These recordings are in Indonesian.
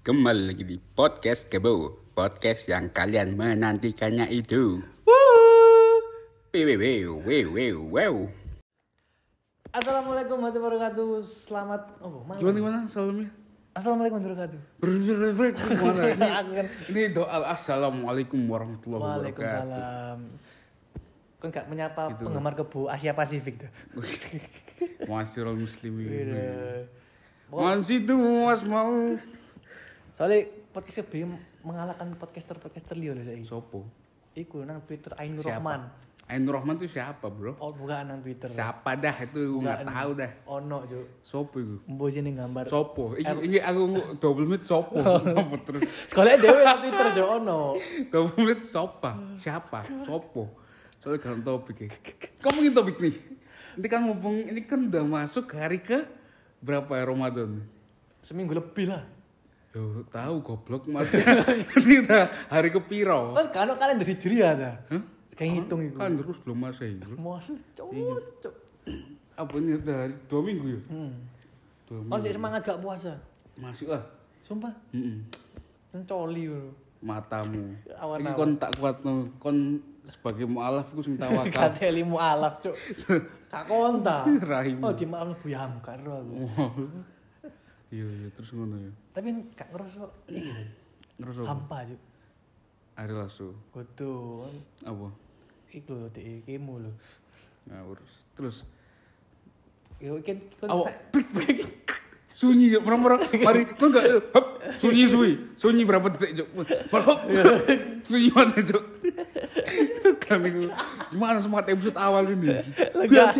Kembali lagi di podcast Kebo Podcast yang kalian menantikannya itu Wew, wew, wew, wew, wew. Assalamualaikum warahmatullahi wabarakatuh. Selamat oh, malam. Gimana gimana salamnya? Assalamualaikum warahmatullahi wabarakatuh. Gimana? Ini, Aku kan ini doa assalamualaikum warahmatullahi wabarakatuh. Waalaikumsalam. Kan gak menyapa Gitu. penggemar kebu Asia Pasifik tuh. Masyarul muslimin. Iya. Masih itu mas mau. Soalnya podcast kebu mengalahkan podcaster-podcaster liya lho saiki. Sopo? Iku nang Twitter Ainur Siapa? Rahman. Ainur Rahman itu siapa bro? Oh, bukan nang Twitter. Siapa dah itu nggak Bukan. tahu dah. Ono, Cuk. Sopo itu? Mbok sini gambar. Sopo? Iki, iki aku double menit sopo. Sopo terus. Sekolah dhewe nang Twitter, Cuk, ono. Double menit sopa? Siapa? Sopo? Soalnya kan topik ya. Kamu mungkin topik nih. Ini kan mumpung ini kan udah masuk hari ke berapa ya Ramadan? Seminggu lebih lah. Yo, tahu goblok mas. Ini udah hari ke piro? Kan kan kalender Hijriah ta. Hah? Kayak ngitung iku. Kan terus belum masehi. bro. Mau, Cuk. Cuk. Apa ini udah hari dua minggu ya? Hmm. Dua minggu. cek semangat gak puasa. Masih lah. Sumpah, Mm-mm. mencoli lho. Matamu. Awan-awan. Ini kon tak kuat no. Kon sebagai mualaf iku sing tawakal. Kateli mualaf, Cuk. Gak konta. Rahim. Oh, di maaf Bu karo aku. Iya iya terus ngono ya. Tapi gak ngerasa lho, Ngerasa hampa, Cuk. Ari lasu. Kudu Apa? iku lho dek kemu lho. Ngawur. Terus Yo kan kon Awak. sunyi ya merem mari kau enggak hop sunyi sunyi sunyi berapa detik cok hop sunyi mana cok kan itu gimana semangat episode awal ini? Cok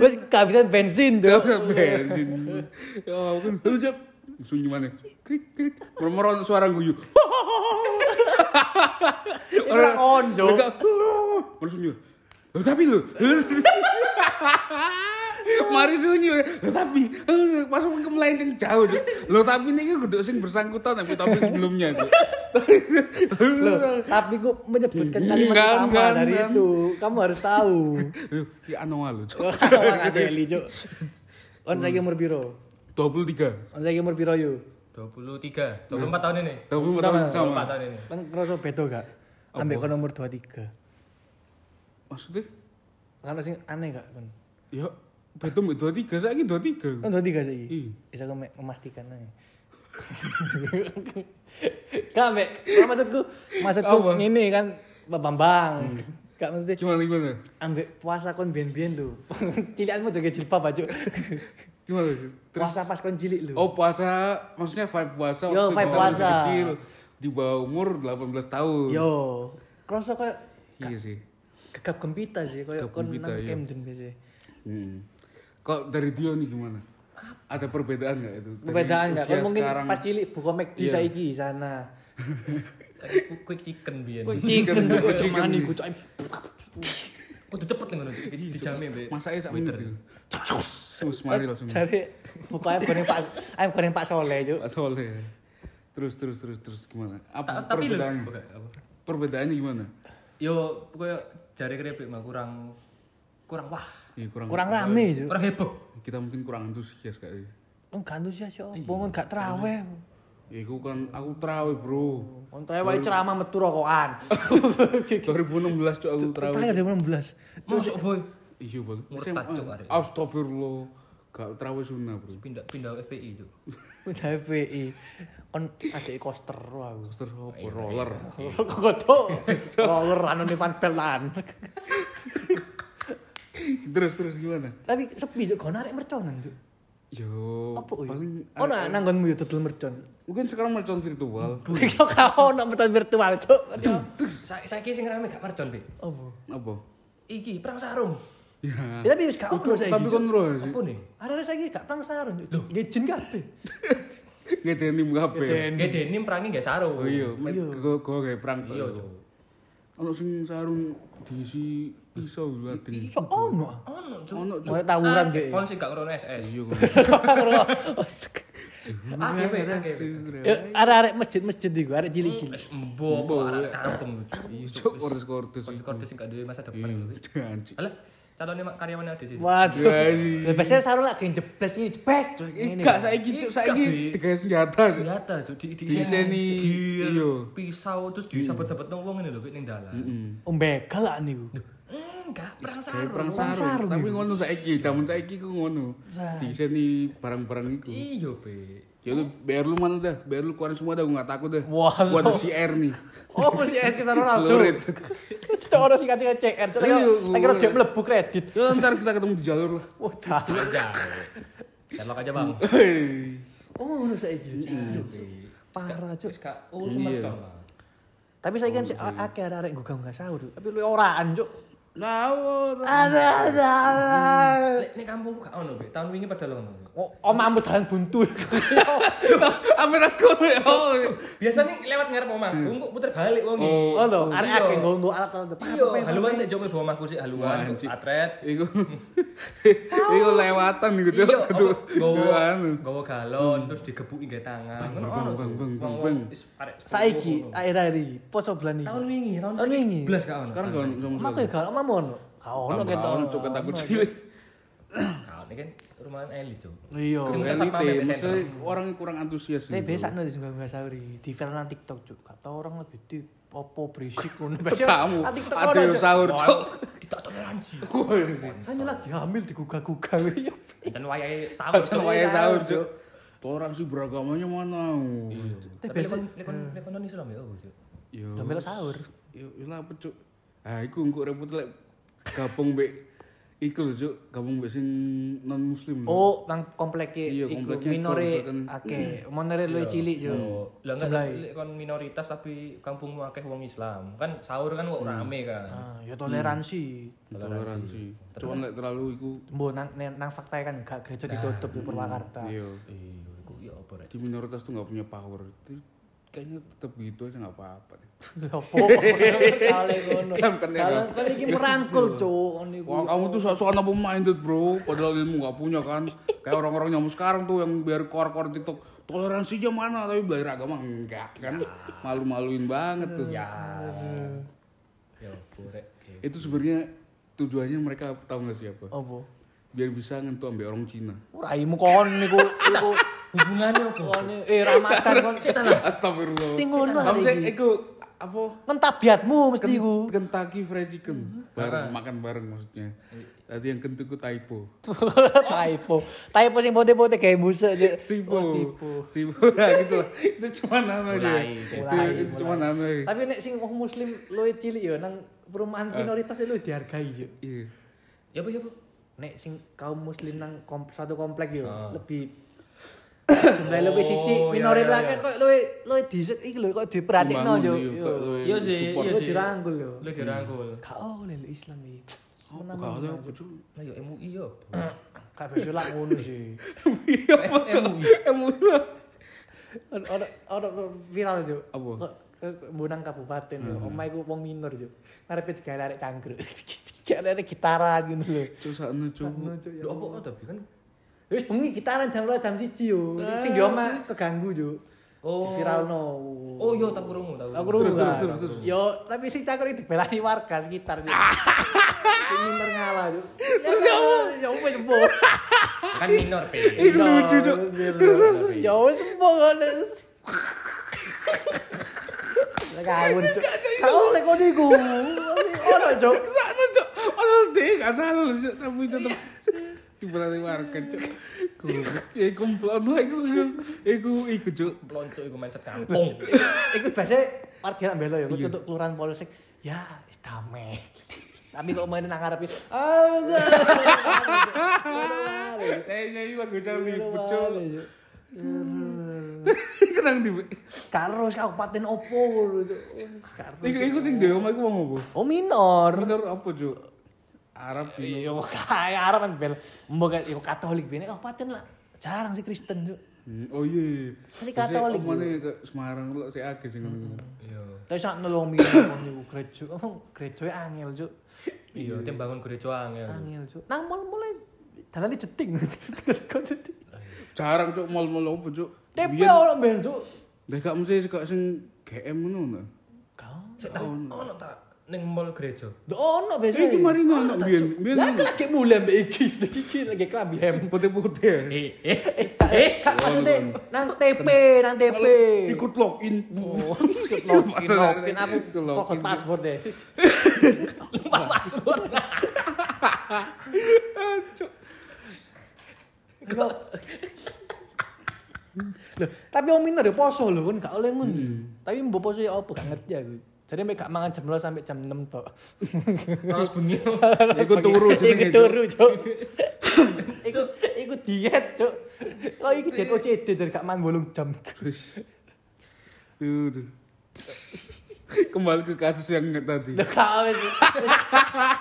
Wes kehabisan bensin tuh. Bisa bensin. Ya Aduh, Cok. sunyi mana? Krik krik. Merem suara guyu. Orang onjo. mereka baru Loh, tapi lo Mari sunyi Loh, tapi eh, pas ke melenceng jauh Cuk. Loh tapi ini kudu sing bersangkutan tapi tapi sebelumnya Cuk. Loh, tapi gua menyebutkan kalimat utama enggak, dari enggak. itu. Kamu harus tahu. Ya anomali Cuk. Orang adeli, Cuk. On saiki umur piro? 23 On saiki umur piro yo? 23, 24 tahun ini. 24 tahun sama 24 tahun ini. Kan ngerasa beda gak? Ambek kon umur 23. Maksudnya Kan sing aneh gak kon? Ya betul mbak 23 saya 23 Kan 23 saiki. Iya. Bisa aku me- memastikan aja. Nah, maksudku, maksudku Apa? ngene kan Pak Bambang. Gak maksudnya Gimana gimana ambek puasa kon ben-ben lho. Cilikanmu joget jilbab aja. Gimana Puasa pas kon cilik lho. Oh puasa maksudnya vibe puasa Yo, waktu vibe puasa. kecil di bawah umur 18 tahun Yo, kroso kayak Iya sih gegap gempita sih kayak kon nang iya. Camden biasa. Hmm. Kok dari Dio nih gimana? Ada perbedaan nggak itu? Perbedaan enggak? usia Kon mungkin sekarang, pas cilik buka McD Iya. saiki sana. Quick chicken biyen. Wih, chicken tuh Chicken. chicken mani cok. Kudu cepet nih ngono dijamin, Mbak. Masaknya sak menit. Terus mari langsung. Cari buka ayam goreng Pak ayam goreng Pak Soleh, Cuk. Pak Soleh. Terus terus terus terus gimana? Apa Ta- perbedaannya? Perbedaannya gimana? Yo, pokoknya jari keripik mah kurang kurang wah, Ya, kurang Kurang rame, kurang heboh. Kita mungkin kurang antusias kali. Kon gak antusias yo, wong gak traweh. Ya aku kan aku terawih bro. Kon traweh ceramah metu rokokan. 2016 cok aku terawih. Terakhir 2016. Masuk boy. Iya bang. Murtad, Cok, arek. Astagfirullah. Gak terawih sunnah bro. Pindah pindah FPI, Cuk. Udah FPI. Kon adek coaster aku. Apa? Roller. Kok tuh roller anu nih van pelan. terus terus gimana? Tapi sepi Cuk, kau narik merconan, Cuk. Yo, Apa ya? paling Oh, nah, nanggonmu yo dodol mercon. mungkin sekarang mercon virtual. Kok kau nak mercon virtual, Cuk. Sa saiki sing rame gak mercon, Mbak. Apa? Apa? Iki perang sarung. Ya. Ya tapi wis gak ono saiki. Tapi kan roh sih. Apa nih? Ada saiki gak perang sarung, Cuk. Nggih jin kabeh. Gede tim kabeh. Gak denim perangi gak sarung. Oh iya, mek Iya. go go gawe perang Iya, tuh. Ono sing sarung diisi pisau lah ting. Iso ono. Ono. Ono tawuran Ah, deh. Kon sing gak krono SS. Iya kok. Ya, arek-arek masjid-masjid iku, arek cilik-cilik. Embo, arek kampung. Iya, cok kordes-kordes. Kordes-kordes sing gak duwe masa depan. Lho. Alah, calonnya mak karyawan ada sih. Waduh. Lah biasanya sarung lagi jeblas ini jebek. Enggak saiki cuk saiki digawe senjata. Senjata cuk di di gear, iya. pisau terus disabet-sabet nang wong ngene lho ning dalan. Heeh. Om begal lah niku. Enggak, perang Kayak sarung. perang Perang sarung, tapi iku. ngono saiki, jaman saiki ku ngono. Sa- Diseni barang-barang iku. Iya, Be. Ya lu bayar lu mana dah, bayar lu keluarin semua dah, gue gak takut dah. Wah, Gua ada so- si R nih. Oh, mesti RK sarung Ronaldo. Celurit. Cok ora sing kacang CR. Cok Iya, lagi kira dia mlebu kredit. Ya ntar kita ketemu di jalur lah. Wah, jago. Sherlock aja, Bang. Oh, ngono saiki. Cok. Be. Parah, urusan Iya. mereka lah. Tapi saya kan si akeh arek gugah-gugah sahur. Tapi lu oraan, Cuk. Ngawur. Ada ada. Nek kampungku gak ono. Tahun wingi padahal ono. Be. Oh, omamu dalan buntu. Amin aku oh. Biasanya lewat ngarep omahku, kok puter balik wong Oh. Oh, lho, arek Iya. akeh nggo alat-alat depan. Iya, haluan sik jok mlebu omahku sik haluan, atret. Iku. Iku lewatan iku, Cuk. Iya, Kudu gowo anu. gowo galon terus digebuki nggae tangan. Bang, Ngono bang, ono, bang, Cuk. bang, bang, Wong-wong bang. is arek sepuluh Saiki akhir-akhir iki poso bulan iki. tahun wingi, tahun wingi. Belas gak ono. Sekarang gak sama Omaku ya gak omamu ono. Gak ono ketok. Ono Cuk takut cilik. Ini kan rumahan Eli, Cuk. Iya. Di maksudnya orang yang kurang antusias. Tapi biasa nih gugah-gugah sahur iki. Di viral TikTok, Cuk. Gak tau orang lagi di popo berisik ngono. Kamu ada sahur, Cuk. Tidak toleransi. Hanya lagi hamil digugah-gugah. Iya. Dan wayahe sahur. Acan Cuk. wayang sahur. Cuk. Toleransi beragamanya mana? Tapi biasa- lekon lekon non Islam ya, oh, Cuk. Yo. Sahur. Yo, yo lah apa, Cuk? Ah, iku engko repot lek gabung mbek iku lho, Cuk. Gabung mbek sing non muslim. Oh, nang komplek Iya, iku misalkan- akeh. Minore luwih cilik, Cuk. Oh, lah enggak kon minoritas tapi kampungmu akeh wong Islam. Kan sahur kan kok rame kan. Ah, ya toleransi. toleransi. Cuman lek terlalu iku Mbok nang nang fakta kan gak gereja ditutup di Purwakarta. iya Iya, iku ya apa rek? di minoritas tuh nggak punya power. Itu kayaknya tetap gitu aja nggak apa-apa deh. Kale ngono. Kan, kan, Kalau kan. kan iki merangkul, Cuk. Niku. Wah kamu tuh sok-sokan apa minded bro, padahal ilmu nggak punya kan. Kayak orang-orang nyamuk sekarang tuh yang biar kor-kor TikTok toleransinya mana tapi belajar agama enggak kan malu-maluin banget tuh. Ya. Ya. Itu sebenarnya tujuannya mereka tahu nggak siapa? Apa? Biar bisa ngentu ambil orang Cina. Raimu kon niku iku Hubungannya apa? kon eh Ramadan kon Astagfirullah. Mesti ngono hari iki. apa? Ngentabiatmu mesti iku. Kentucky Fried Chicken bareng makan bareng maksudnya. Tadi yang kentu ku typo. typo. Typo sing pote-pote kayak musik aja. Stipo. Oh, Stipo. Nah, gitu lah. Itu cuma nama. Mulai. Itu, cuma nama. Tapi nek sing wong muslim luwih cilik ya nang perumahan minoritas itu dihargai yo. Iya. Ya apa ya, Bu? Nek sing kaum muslim nang satu komplek yo Ah. lebih jumlah lebih sithik Oh, iya, minoritas iya, akeh iya. kok luwih luwih disek iki lho kok diperhatikno yo. iya, Yo. Iya sih, support. iya sih. dirangkul yo. Lu dirangkul. Gak oleh lho Islam iki. Kau ada apa cuy? Lah yo MUI yo. Gak bisa lah ngono sih. Emu lah. Ono ono viral jo. Apa? Bunang kabupaten yo. Omah iku wong minor jo. Ngarepe digawe arek cangkruk. Kayak gitaran gitu lho. Cuy, sakno Cuk, ya Lho apa tapi kan Wis bengi gitaran jam 2 jam 1 yo. Sing di omah keganggu yo. Oh. Di viralno. Oh yo tak krungu tak. Aku krungu. kan. Yo, tapi sing cangkruk iki dibelani warga sekitar yo. Sing minor ngalah yo. Terus yo yo wis sembuh. Kan minor pe. Iku lucu cuk. Terus ya wis sembuh ngono. Ngawur cuk. Kau oleh kok niku. Ono cuk. Sakno cuy. Padahal dia nggak salah loh, Cuk. Tetap diberani warga. Goblok. Ya kumpulan lah iku. Iku iku cuy. Pelonco iku mindset kampung. Iku biasa parkir nak belo ya, Iya. tutup kelurahan polsek. Ya, wis damai. Tapi kok main nang ngarep iki. Ah, Kayaknya ini lagu Charlie Pucuk. Kenang Kenang di. karo kabupaten opo Cuk. Karo. Iku iku sing di omah iku wong apa? Oh minor. Bener apa cuy? Arab Cina. Iya, kaya Arab kan bel. Mbok kan yo Katolik bene kabupaten lah. Jarang sih Kristen Cuk. Hmm, Oh iya. Masih Katolik, Omane ke Semarang lho sik akeh sing ngono. Iya. Tapi sak nolong minor niku gereja. Oh, gereja angel Cuk. Iya, tim bangun gereja angel. Angel Cuk. Nang mall mulai dalan jeting. Jarang cuk mal-mal apa cuk. TP ora ben Cuk. Lah gak mesti kok sing GM ngono. nah. Kau ono tak ning mall gereja. Ndok ono biasa. Eh, kemarin ono biyen. Lah lagi mulai mbak iki, iki lagi kelambi hem. putih-putih. ya. Eh, eh, Eh, kak, maksudnya nang TP, nang TP. Ikut login. Oh, ikut login, login aku login. forgot password deh. lupa password. Loh, tapi om Minor ya poso lho kan gak oleh ngono. Tapi mbok poso ya apa gak ngerti aku. Jadi gak mangan jam 2 sampai jam 6 tok. Terus bengi. Iku turu jenenge. Iku turu, Cuk. Iku iku diet, Cuk. Kok iki diet OCD dari gak mangan 8 jam. Terus. Tuh, tuh. Kembali ke kasus yang tadi. Lho gak wis.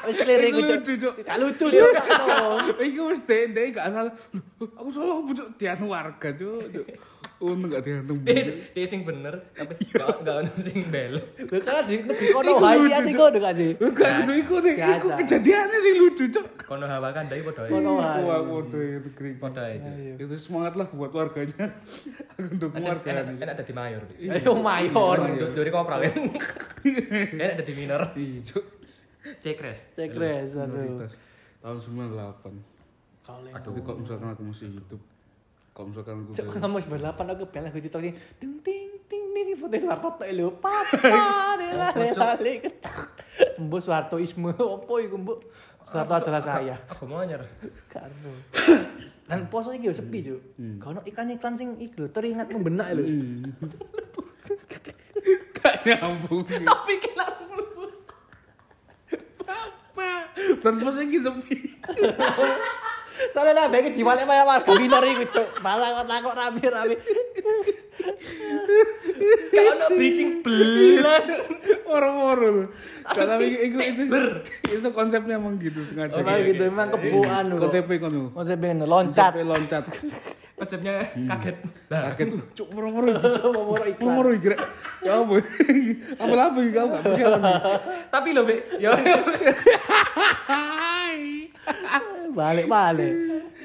Wis kliring Iku Cuk. Cuk. Gak lucu, Cuk. gak ono. Iku wis dek dek gak salah. Aku salah cuk dianu warga cuk. Untung gak diantum. Dia dia sing bener, tapi gak gak ono sing bel. Lho kan di negeri kono lucu, ati kono gak sih? Enggak kudu iku deh. Iku kejadiannya sih lucu cuk. Kono hawa kan dai padha Kono itu kering. Padha ae. Cuk. Ayo. Itu semangat lah buat warganya. Aku dukung warganya. enak enak dadi mayor. Ayo mayor. Du- Duri kopral kan. Enak dadi minor. Iya cuk. Cekres. Cek res, aduh. Minoritas. Tahun 98. Kalau Aduh, kalau misalkan aku masih hidup. Kalau misalkan aku Cuk udah- kamu sembilan aku bela aku TikTok sing ting ting ting nih si foto Soeharto tok lho. Papa dela lele kecak. Mbok Soeharto isme opo iku mbok? Soeharto adalah saya. Aku mau anyar. Karo. Dan poso iki yo sepi, Cuk. Kono iklan-iklan sing iki lho teringat membenak lho. Hmm. Gak nyambung. Tapi kena Dan pas lagi sepi. Soalnya lah bagi diwalek malah warga minor iku, Cuk. Malah kok rame-rame. Kalau bridging belas. Orang-orang. Karena itu, itu, itu konsepnya emang gitu sengaja. Oh, gitu emang kebu anu. Konsepnya kan. Konsepnya loncat. Konsepnya loncat. Konsepnya kaget. Kaget tuh. Cuk, orang-orang. Momoro iklan. Orang-orang kira. Ya apa? Apa-apa kau gak bisa. Tapi lho, Be. Ya. Balik-balik.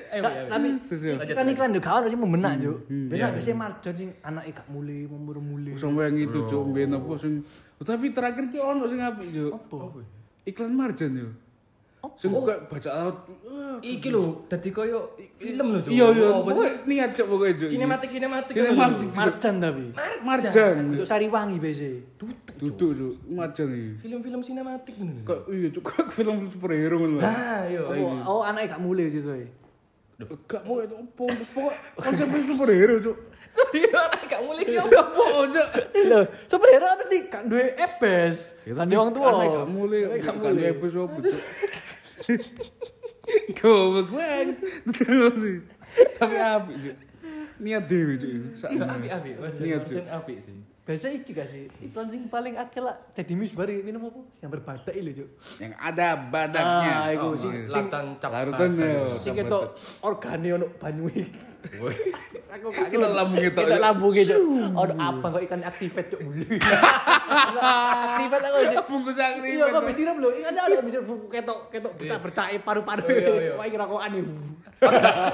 Ayo, Kak, ayo. tapi Terus ya. iklan iklan juga kawan sih membenak juk. hmm, Benar iya, biasanya marjon sing anak gak mulai memur mulai. Sampai yang itu cuk ben apa sing tapi terakhir ki ono sing apik cuk. Apa? Iklan marjan yo. Sing kayak baca laut. Iki lho, dadi koyo film lho. Iya iya, Oh, sih? niat cuk pokoknya cuk. Sinematik sinematik. Sinematik. Marjan tapi. Marjan. Untuk Sariwangi biasa. Duduk cuk, marjan iki. Film-film sinematik ngono. Kok iya cuk kayak film superhero ngono lho. Nah, yo. Oh, oh anak gak mulai situ. eh. Gak mau itu apa terus pokok konsepnya superhero cuk. Anak gak mulai yo. Gak mau cuk. Lho, superhero apa sih? Gak duwe ebes. Kan dia wong tua. Aneh gak mulai, Aneh gak mulai mulai. episode cuk. Goblok banget. Tapi apik cuk. Niat. Sakmono. Api-api, Mas. Niat cuk. Marjan api sih. Biasa iki gak sih? Iklan sing paling akeh lah jadi mis baru minum apa? Yang berbadak lho, Cuk. Yang ada badaknya. Ah, iku Oh, sing iya. sing Larutan cap. Larutan ya. sing ketok organe ono banyu iki. Aku gak Kita lambung gitu. Kita lambung gitu. Ono apa kok ikan activate cuk mulu. Activate aku sih. Bungkus yang Iya kok bisa lho. Ikan ada bisa ketok ketok bercak-bercak paru-paru. Oh, iya, iya. Wah iki rokokan iki.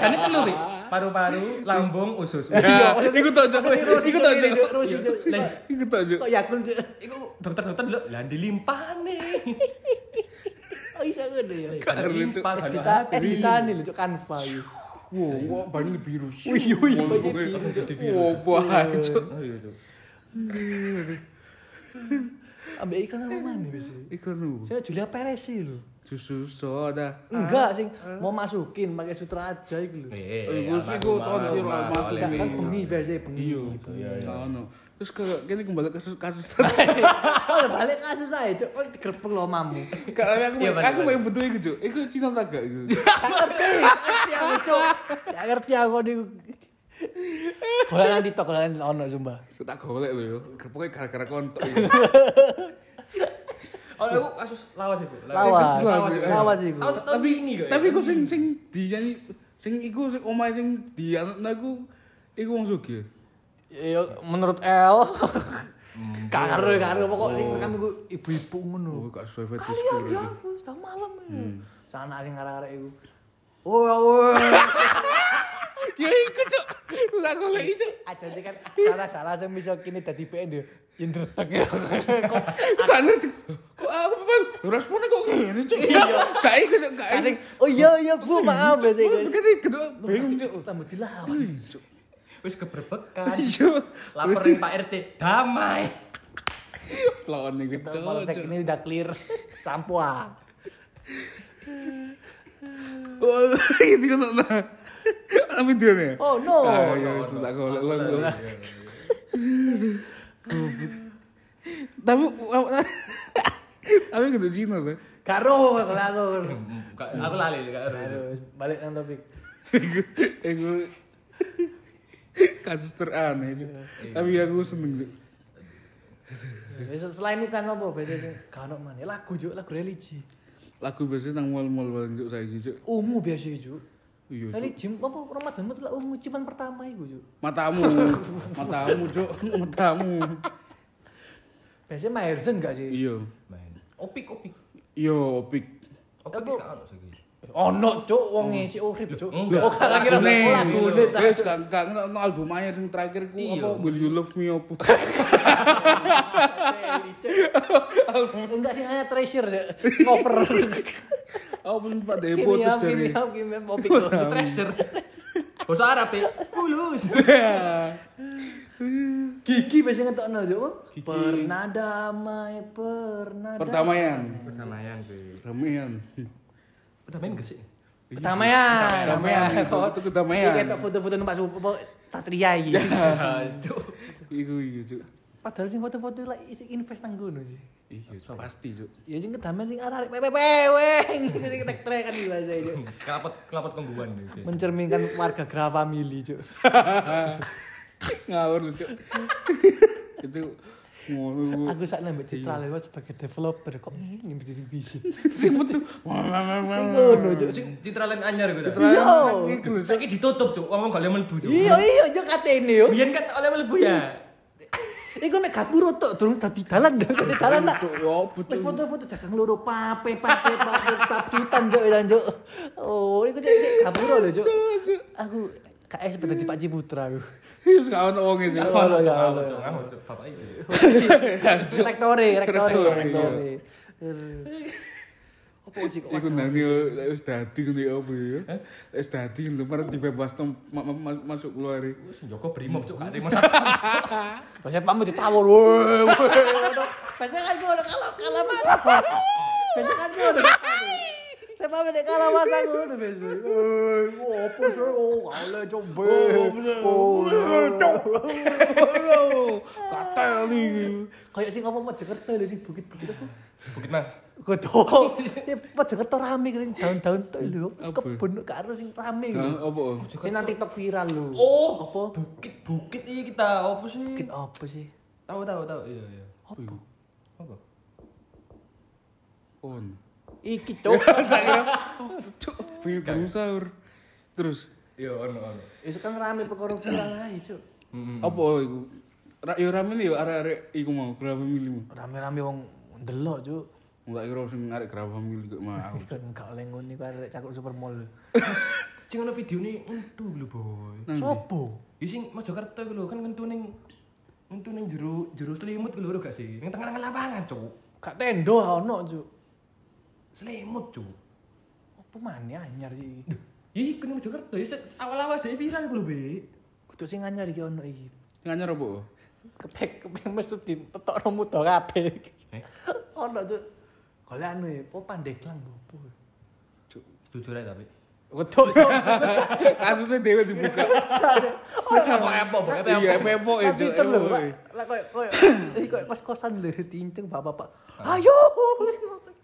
Kan itu lho, Bi. Paru-paru, lambung, usus. Ya, iku tak cuk. Iku tak cuk. Terus Cuk. Lah, Iku tak cuk. Kok yakul Cuk. Iku dokter-dokter lho, lah dilimpahne. Oh iso ngono ya. Cuk. Limpah kan. Edita editan lho Cuk Canva iki. Wow, banyak biru sih. Wih, wih, pokoknya- biru, Wow, Cuk. Ambek ikan apa mana bisa? Ikan lu. Saya Julia Perez sih lho. Susu soda. Enggak sing mau masukin pakai sutra aja iku lho. Eh, gue sih gue tau nih orang masuk Enggak ini. kan bengi biasa bengi. Iya, iya. Terus ke kini kembali ke kasus kasus Kalau balik kasus saya, cok, kok digerebek lo mamu. Karena aku Iya, aku mau yang betul itu, Cuk. Iku Cina tak gak. Gak ngerti, ngerti aku, cok. Gak ngerti aku di Kalau nanti tok, kalau nanti ono sumpah. Tak golek lho yo. Pokoknya gara-gara kontok. Oh, aku kasus lawas itu. Lawas, lawas, lawas, lawas iku. Tapi ya? tapi iku sing sing dinyanyi sing iku sing omahe sing dianakna iku iku wong sugih. Ya menurut L karo karo pokok sing kan iku ibu-ibu ngono. Oh, gak sesuai fetish Kalian ku ya, setahun malam ya. Sana sing arek-arek iku. Oh, oh. Ya iku cuk. tak golek itu. Aja nanti kan salah salah langsung bisa kini tadi PN dia. Indretek ya. Kok ngerti. Kok aku bang responnya kok ngene cuk. Gak iku cuk, gak iku. Oh iya iya Bu, maaf ya. Kan kedua bingung cuk. Tambah dilawan. Cuk. Wis keberbekan. Cuk. Laporin Pak RT, damai. Lawan iku cuk. Polsek ini udah clear. Sampuan. Oh, itu kan nah. Ana videonya. Oh no. Ah, ya wis tak golek lah. Tapi tapi kudu Cina tuh. Karo karo. Gak- Aku lali. Harus balik nang topik. Iku kasus teraneh Cuk. Tapi aku seneng Cuk. Besok selain itu kan apa biasanya kano mana lagu juga lagu religi. Lagu biasanya nang mall-mall paling Cuk saiki Cuk. Ungu biasa itu. Iya Tadi jim apa Ramadan itu lah ungu ciuman pertama itu Cuk. Matamu. Matamu Cuk. Matamu. Biasanya Myerson gak sih? Iya. Main. Opik opik. Iya, opik. Opik ono. Ono Cuk wong ngisi urip Cuk. Oh gak lagi Lagune. oh lagu ini. Wes gak gak ngerti album anyar sing terakhir ku Iya. apa Will You Love Me apa. Enggak sih hanya treasure. Cover. Sing Pak Depo terus dari. Treasure. Bahasa Arab ya. Fulus. Gigi biasanya ngetokno Cuk. Pernah damai, pernah damai. Pertamaian. Perdamaian Pertamaian. Perdamaian gak sih? Kedamaian. Kedamaian. Kok Itu kedamaian. Ketok foto-foto numpak apa Satria iki. Cuk. Iku iya Cuk. Padahal sing foto-foto lah isi invest nang ngono sih. Iya, pasti Cuk. Ya sing kedamaian sing arek peweng sing tek-tek kan bahasa itu. Kelapot kelapot kongguan. Mencerminkan warga Gra Family, Cuk. Ngawur lu, Cuk. Itu. Aku sak nambah Citra lewat sebagai developer kok ini bisa sing vision. Sing metu. Ngono, Cuk. Citra lain anyar gitu. Iya. Iku lho. Saiki ditutup, Cuk. Wong gak oleh mlebu. Iya iya yo katene yo. Biyen kan oleh mlebu ya. Iku mek gapuro tok durung dadi dalan dah, dadi dalan tak. Cuk, ya apa, Wis foto-foto jagang loro pape pape pape juk dan juk. Oh, iku cek gapuro lho juk. Aku KS sepeda di Pak Ciputra aku. Iya, gak ono wong. Gak Cuk. ono, gak ono. Ngawur, Cuk. Bapak iki. Rektori, rektori, Rektori. Apa sih kok? Iku nang yo wis dadi ngono ya apa ya? Wis dadi ma- ma- masuk keluar. Wis Joko Brimob, Cuk. Gak terima Biasanya pamit ditawur. Woi, woi. Biasanya kan gue kalau kalau mas. Biasanya kan gue Saya pamit dek kalau mas aku tuh biasa. Eh, apa sih? Oh, kalau coba. Oh, Katel iki. Kayak sing ngomong Mojokerto lho sing bukit-bukit apa? Bukit Mas. Godho. Sing Mojokerto rame kan daun-daun tok lho. Kebun karo sing rame Nah, apa? Sing nang TikTok viral lho. Oh, apa? Bukit-bukit iki kita apa sih? Bukit apa sih? Tahu tahu tahu. Iya, iya. Apa? Apa? Pon. Iki cok. Cuk, sahur. Terus Iya, ono ono. Itu kan rame perkara viral ae cok. apa iku? Ra yo rame yo arek-arek iku mau Grab Family mau. Rame-rame wong ndelok cok. Enggak kira sing arek Grab Family kok mau. Enggak oleh ngono iku arek cakuk supermall. Sing ono videone entu lho, Boy. Sopo? Ya sing Mojokerto iku lho, kan entu ning entu ning jero jero selimut iku lho gak sih? Ning tengah-tengah lapangan, Cuk. Gak tendo ono cok. Selimut, Cuk. Apa maneh anyar sih? Ih, kena Mojokerto. Ya se- awal-awal dhewe viral lho, Be. Kudu sing anyar iki ono iki. Nganyar apa? Kepek kepek mesu ditetokno muda kabeh. Eh, Ono cok. Golek anu ya, apa pandeglang opo. jujur aja tapi. Cok. Kasusnya dewe dibuka. Oh, Apa apa? Apa Iya, Lah itu. Peter lho, Pak. Lah koyo koyo kos-kosan lho diinceng bapak-bapak. Ayo.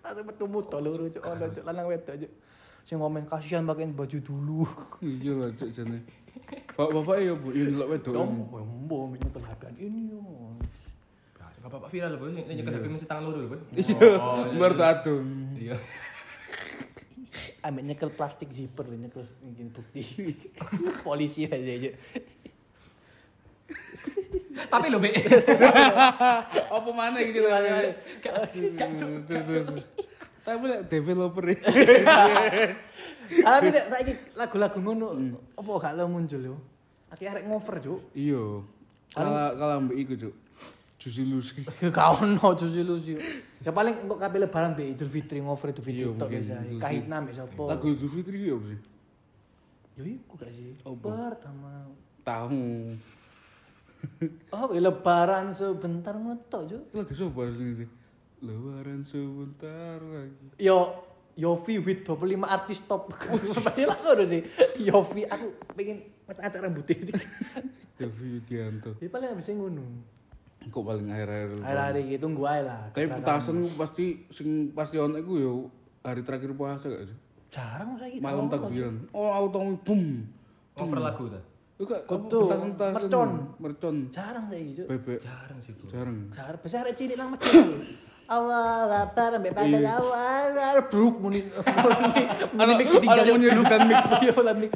Langsung metu muda loro cok ono cok lanang wedok cok. Sing ngomen kasihan pakein baju dulu. Iya lah cuk jane. Bapak-bapak ya Bu, yo ndelok wedok. Dong, mbok nyekel HP ini yo. Bapak-bapak viral lho, nyekel HP mesti tangan loro lho, Boy. Iya, Oh, iya. bar adun. Iya. Ambek nyekel plastik zipper nyekel ingin bukti. Polisi aja aja. Tapi lho, Be. Apa mana iki lho? Wale-wale. Terus terus. Tapi developer ya. Tapi saiki lagu-lagu ngono apa gak lo muncul yo? Arek ngover, Cuk. Iya. Kalah kalah mbek iku, Cuk. Juicy Lucy. Gak ono Juicy Lucy. Ya paling engko kabeh lebaran be Idul Fitri ngover Idul Fitri tok biasa. Fitri. Kahitna mbek sapa? Lagu Idul Fitri iki apa sih? Yo iku gak sih. Pertama. Tahu. Oh, ya lebaran sebentar metok, Cuk. Lagu sapa sih? Lebaran sebentar lagi. Yo Yofi with 25 artis top. Padahal aku udah sih. Yofi aku pengen acara rambutnya. Devi Widianto. Ya paling habis ngono. Kok paling akhir-akhir. Hari-hari iki tunggu ae lah. Kayak petasan ku pasti sing pasti ono iku yo hari terakhir puasa gak sih? Jarang saiki. Malam takbiran. Oh, auto boom. Cover lagu ta. Petasan-petasan. mercon. Mercon. Jarang saiki, Cuk. Bebek. Jarang sih. Jarang. Jarang. Arek cilik nang masjid. Awal latar ambek pada awal bruk muni muni Ano- muni ketinggalan ano menyudutkan mic. Iya lah mic.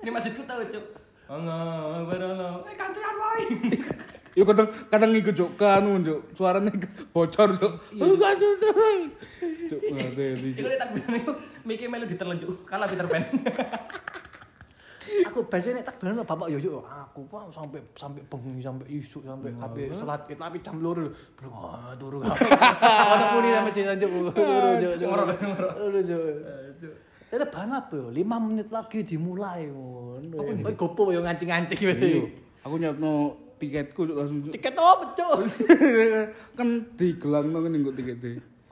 Ini masih ku tahu, Cuk. Allah, Allah. Eh, kantian wae. Yo kadang kadang ikut cuk kanu cuk suaranya ke- bocor cuk. Enggak cuk. Cuk ngate di Iku tak bilang iku Mickey melu ditelan, Cuk. Kalah Peter Pan. Aku biasanya nek takbiran sama bapak yo yo aku pak sampai sampai bengi sampai isuk sampai kabeh salat Id, tapi jam loro lho. Belum ah turu. Ono muni anjuk. Turu Cuk. Cuk. Ngorok, ngorok. Turu Cuk. Ada ban apa yo? 5 menit lagi dimulai ngono. Kok gopo yo ngancing-ngancing Iya. Aku nyapno tiketku cuk langsung cuk. Tiket apa, Cuk? kan digelangno ngene kok tikete.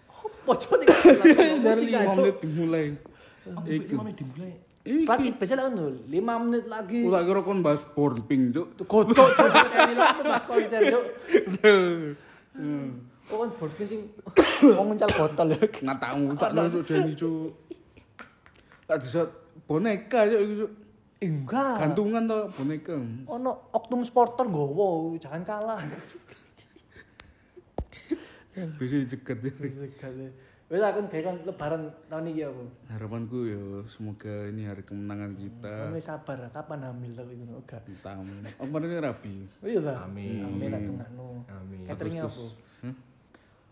Apa Cuk tiket? Aja, 5 Cuk. menit dimulai. Iku. mana dimulai? Saat Iki. Id biasa kan lho, 5 menit lagi. Tak kira kon bahas porn pink cuk. Godok Cuk. Mas konser, Cuk. Kok kan boardnya sing mau nguncal botol ya. Nggak tahu sakno cuk jani cuk. Tak bisa boneka cuk iku cuk. Eh, Enggak. Gantungan to boneka. Ono Oknum Sporter gowo, jangan kalah. Bisa dicegat ya. Wes aku kayak kan lebaran tahun ini apa? Harapanku ya semoga ini hari kemenangan kita. Kamu sabar, kapan hamil tapi itu enggak. Tam. Om ini rapi. Oh iya ta? Amin. Amin lah tengahno. Amin. Cateringnya apa? Hah?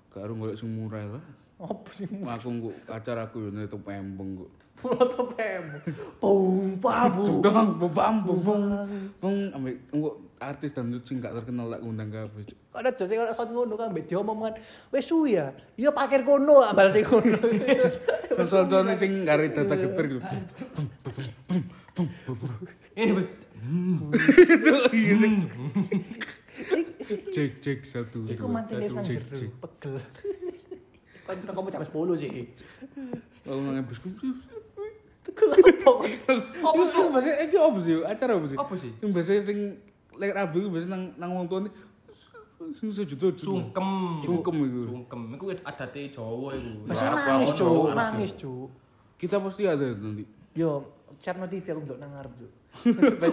Gak harus golek sing murah lah. Apa sih? Aku nggo acara aku yo nutup embong kok. Foto PM. Pum pabu. Dong, bebam, bebam. Bang, ambek engko artis dan sing gak terkenal tak ngundang kabeh. Kok ada jose kok sound ngono kan mbek diomongan. Wes suwi ya. Iya pakir kono lah bal sing ngono. Sosok-sosok sing gare data geter gitu. Iya sing. Cek cek satu. Dua, satu, cek cek. pegel. Kan kamu jam 10 sih. Aku nang bosku. Tegel apa kok? Apa tuh? Bahasa iki apa sih? Acara apa sih? Apa sih? Sing bahasa sing lek Rabu iku bahasa nang nang wong tuane sing sujud-sujud. Sungkem. Sungkem iku. Sungkem. Iku adate Jawa iku. Apa, nangis, Cuk. Nangis, Cuk. Kita pasti ada nanti. Yo, Cherno TV aku ndok nang ngarep, Cuk.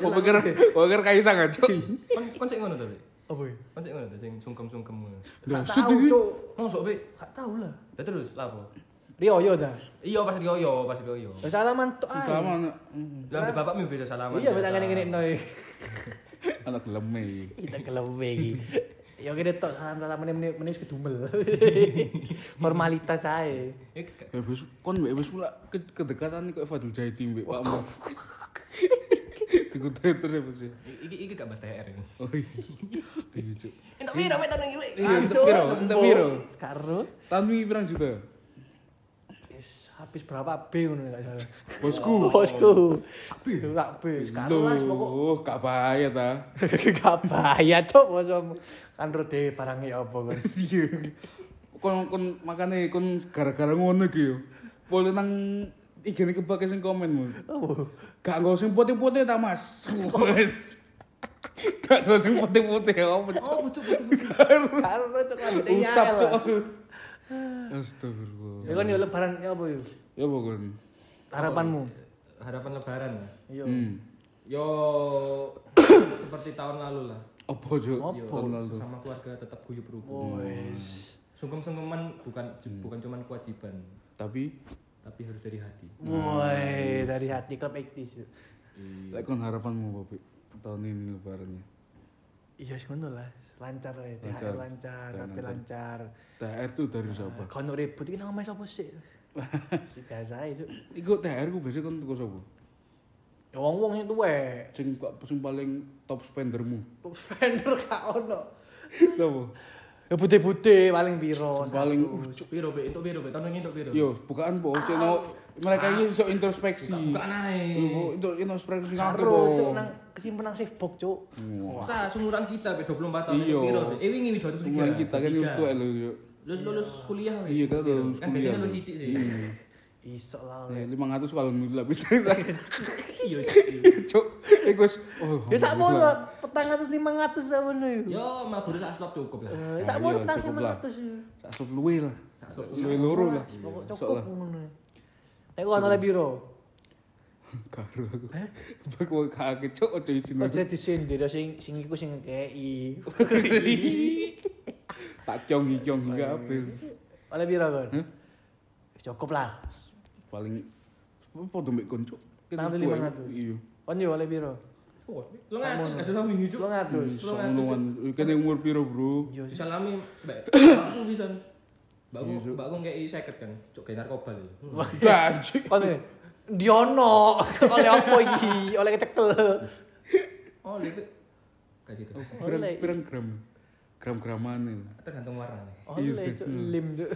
Kok pikir kok pikir kaisang aja. Kon kon sik ngono to? Apa ya? Kon sik ngono to sing sungkem-sungkem ngono. Lah, sedih. Mosok, Be? Gak tahu lah. Lah terus lah apa? Rio yo dah. Iya pas Rioyo, pas Rioyo. Ya salaman tok ae. Mm, Lah ambek bapakmu beda salaman. Iya, beda ngene-ngene noy. anak leme. Kita kelebe iki. Ya kene tok salam-salaman meneh meneh kedumel. Formalitas ae. Eh, Ya wis kon wis mula ke- kedekatan kok Fadil Jaiti mbek Pak Mo. Dikutai terus apa sih? Iki iki gak bahas THR ini. Oh iya. Iya, Cuk. Entar piro metan iki? Iya, untuk piro? Untuk piro? Sekarang Tahun ini pirang juta? Habis berapa B ngono gak salah. Bosku. Bosku. B. Gak B. Sekarang lah pokok gak bahaya ta. gak bahaya cok bosom. Kan ro dhewe barangnya apa kan. Kon kon makane kon gara-gara ngono iki yo. Pole nang igene kebake sing komen mu. Oh. Gak nggo sing putih-putih ta, Mas. Wes. Gak nggo sing putih-putih apa cuk. Oh, betul. Karo cok Usap lah. Astagfirullah. Ya kan yo lebaran ya apa yo? Ya apa kon? Harapanmu? Harapan lebaran. Yo. Hmm. Yo seperti tahun lalu lah. Apa? Yo, Tahun lalu. sama keluarga tetap guyup rukun. Wes. Sungkem-sungkeman bukan bukan cuman kewajiban, Tapi tapi harus dari hati. Woi, dari hati klub 80s. lek kon harapanmu apa Pi? tahun ini lebarannya? Iya sih ngono lah, lancar ya, THR Lancar. kabeh lancar. THR tuh dari siapa? Kono ribut iki nang omahe sapa sih? Si biasa itu. Iku THR ku biasanya kon tuku sapa? Ya wong-wong itu wae. Sing sing paling top spendermu. Vendor gak ono. Napa? Ya bude-bude paling piro. Paling satu. Piro be, itu piro be, tahun ini itu piro. yo bukaan po, cek no mereka ini iso introspeksi. Buka naik. Yo, itu introspeksi ngake Karo nang kesimpenan safe box cuk. Masa sumuran kita be 24 tahun Iya. itu piro. Eh wingi 23. Cuma kita kan harus tuh lho yo. Lulus lulus kuliah wis. Iya, kita Piro? lulus Kan kuliah. biasanya lulus sidik sih. Iso lah. Ya, 500 kalau alhamdulillah bisa. Iya. Cuk, iku wis oh. Ya sak mono petang atus lima ratus sama nih. Yo, mabur sak slot cukup ya. Sak mono iya, petang lima lah. ratus. Sak sup luwe lah. Sak slot. Luwe loro lah. Cukup lah. ngono. Nek kok ana biro. Karo aku. Bak kok kake cuk ojo isin. Aja disindir sing sing iku sing ngekei. Tak kyong kyong hingga apa. Oleh biro kon. Cukup lah. Paling padha mbek kon. Kita Tangan tuwa, 500. Iya. Kon yo oleh biro. Oh, lo ngatus kasih sama wingi cuk. Lu ngatus. Sonoan kene umur piro, Bro? Yo Disalami mbak. Mbakku bisa. Mbakku Iya, Cuk. mbakku ngei 50 kan. Cuk kayak narkoba lho. Kon e, Diono oleh apa iki? Oleh kecekel. Oh, itu kayak gitu. Pirang Oleh. pirang gram. Gram-gramane. Tergantung warna nih. Oleh cuk lim cuk.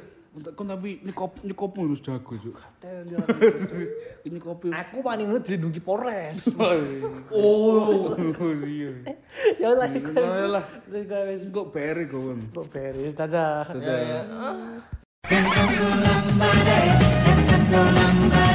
Kon tapi nyekop nyekopmu harus jago, Cuk. Ini kopi. Aku paling ngono dilindungi Polres. Oh, iya. Ya lah iku. Lah, kok beri kon. kok beres dadah. Dadah. Ya, ya.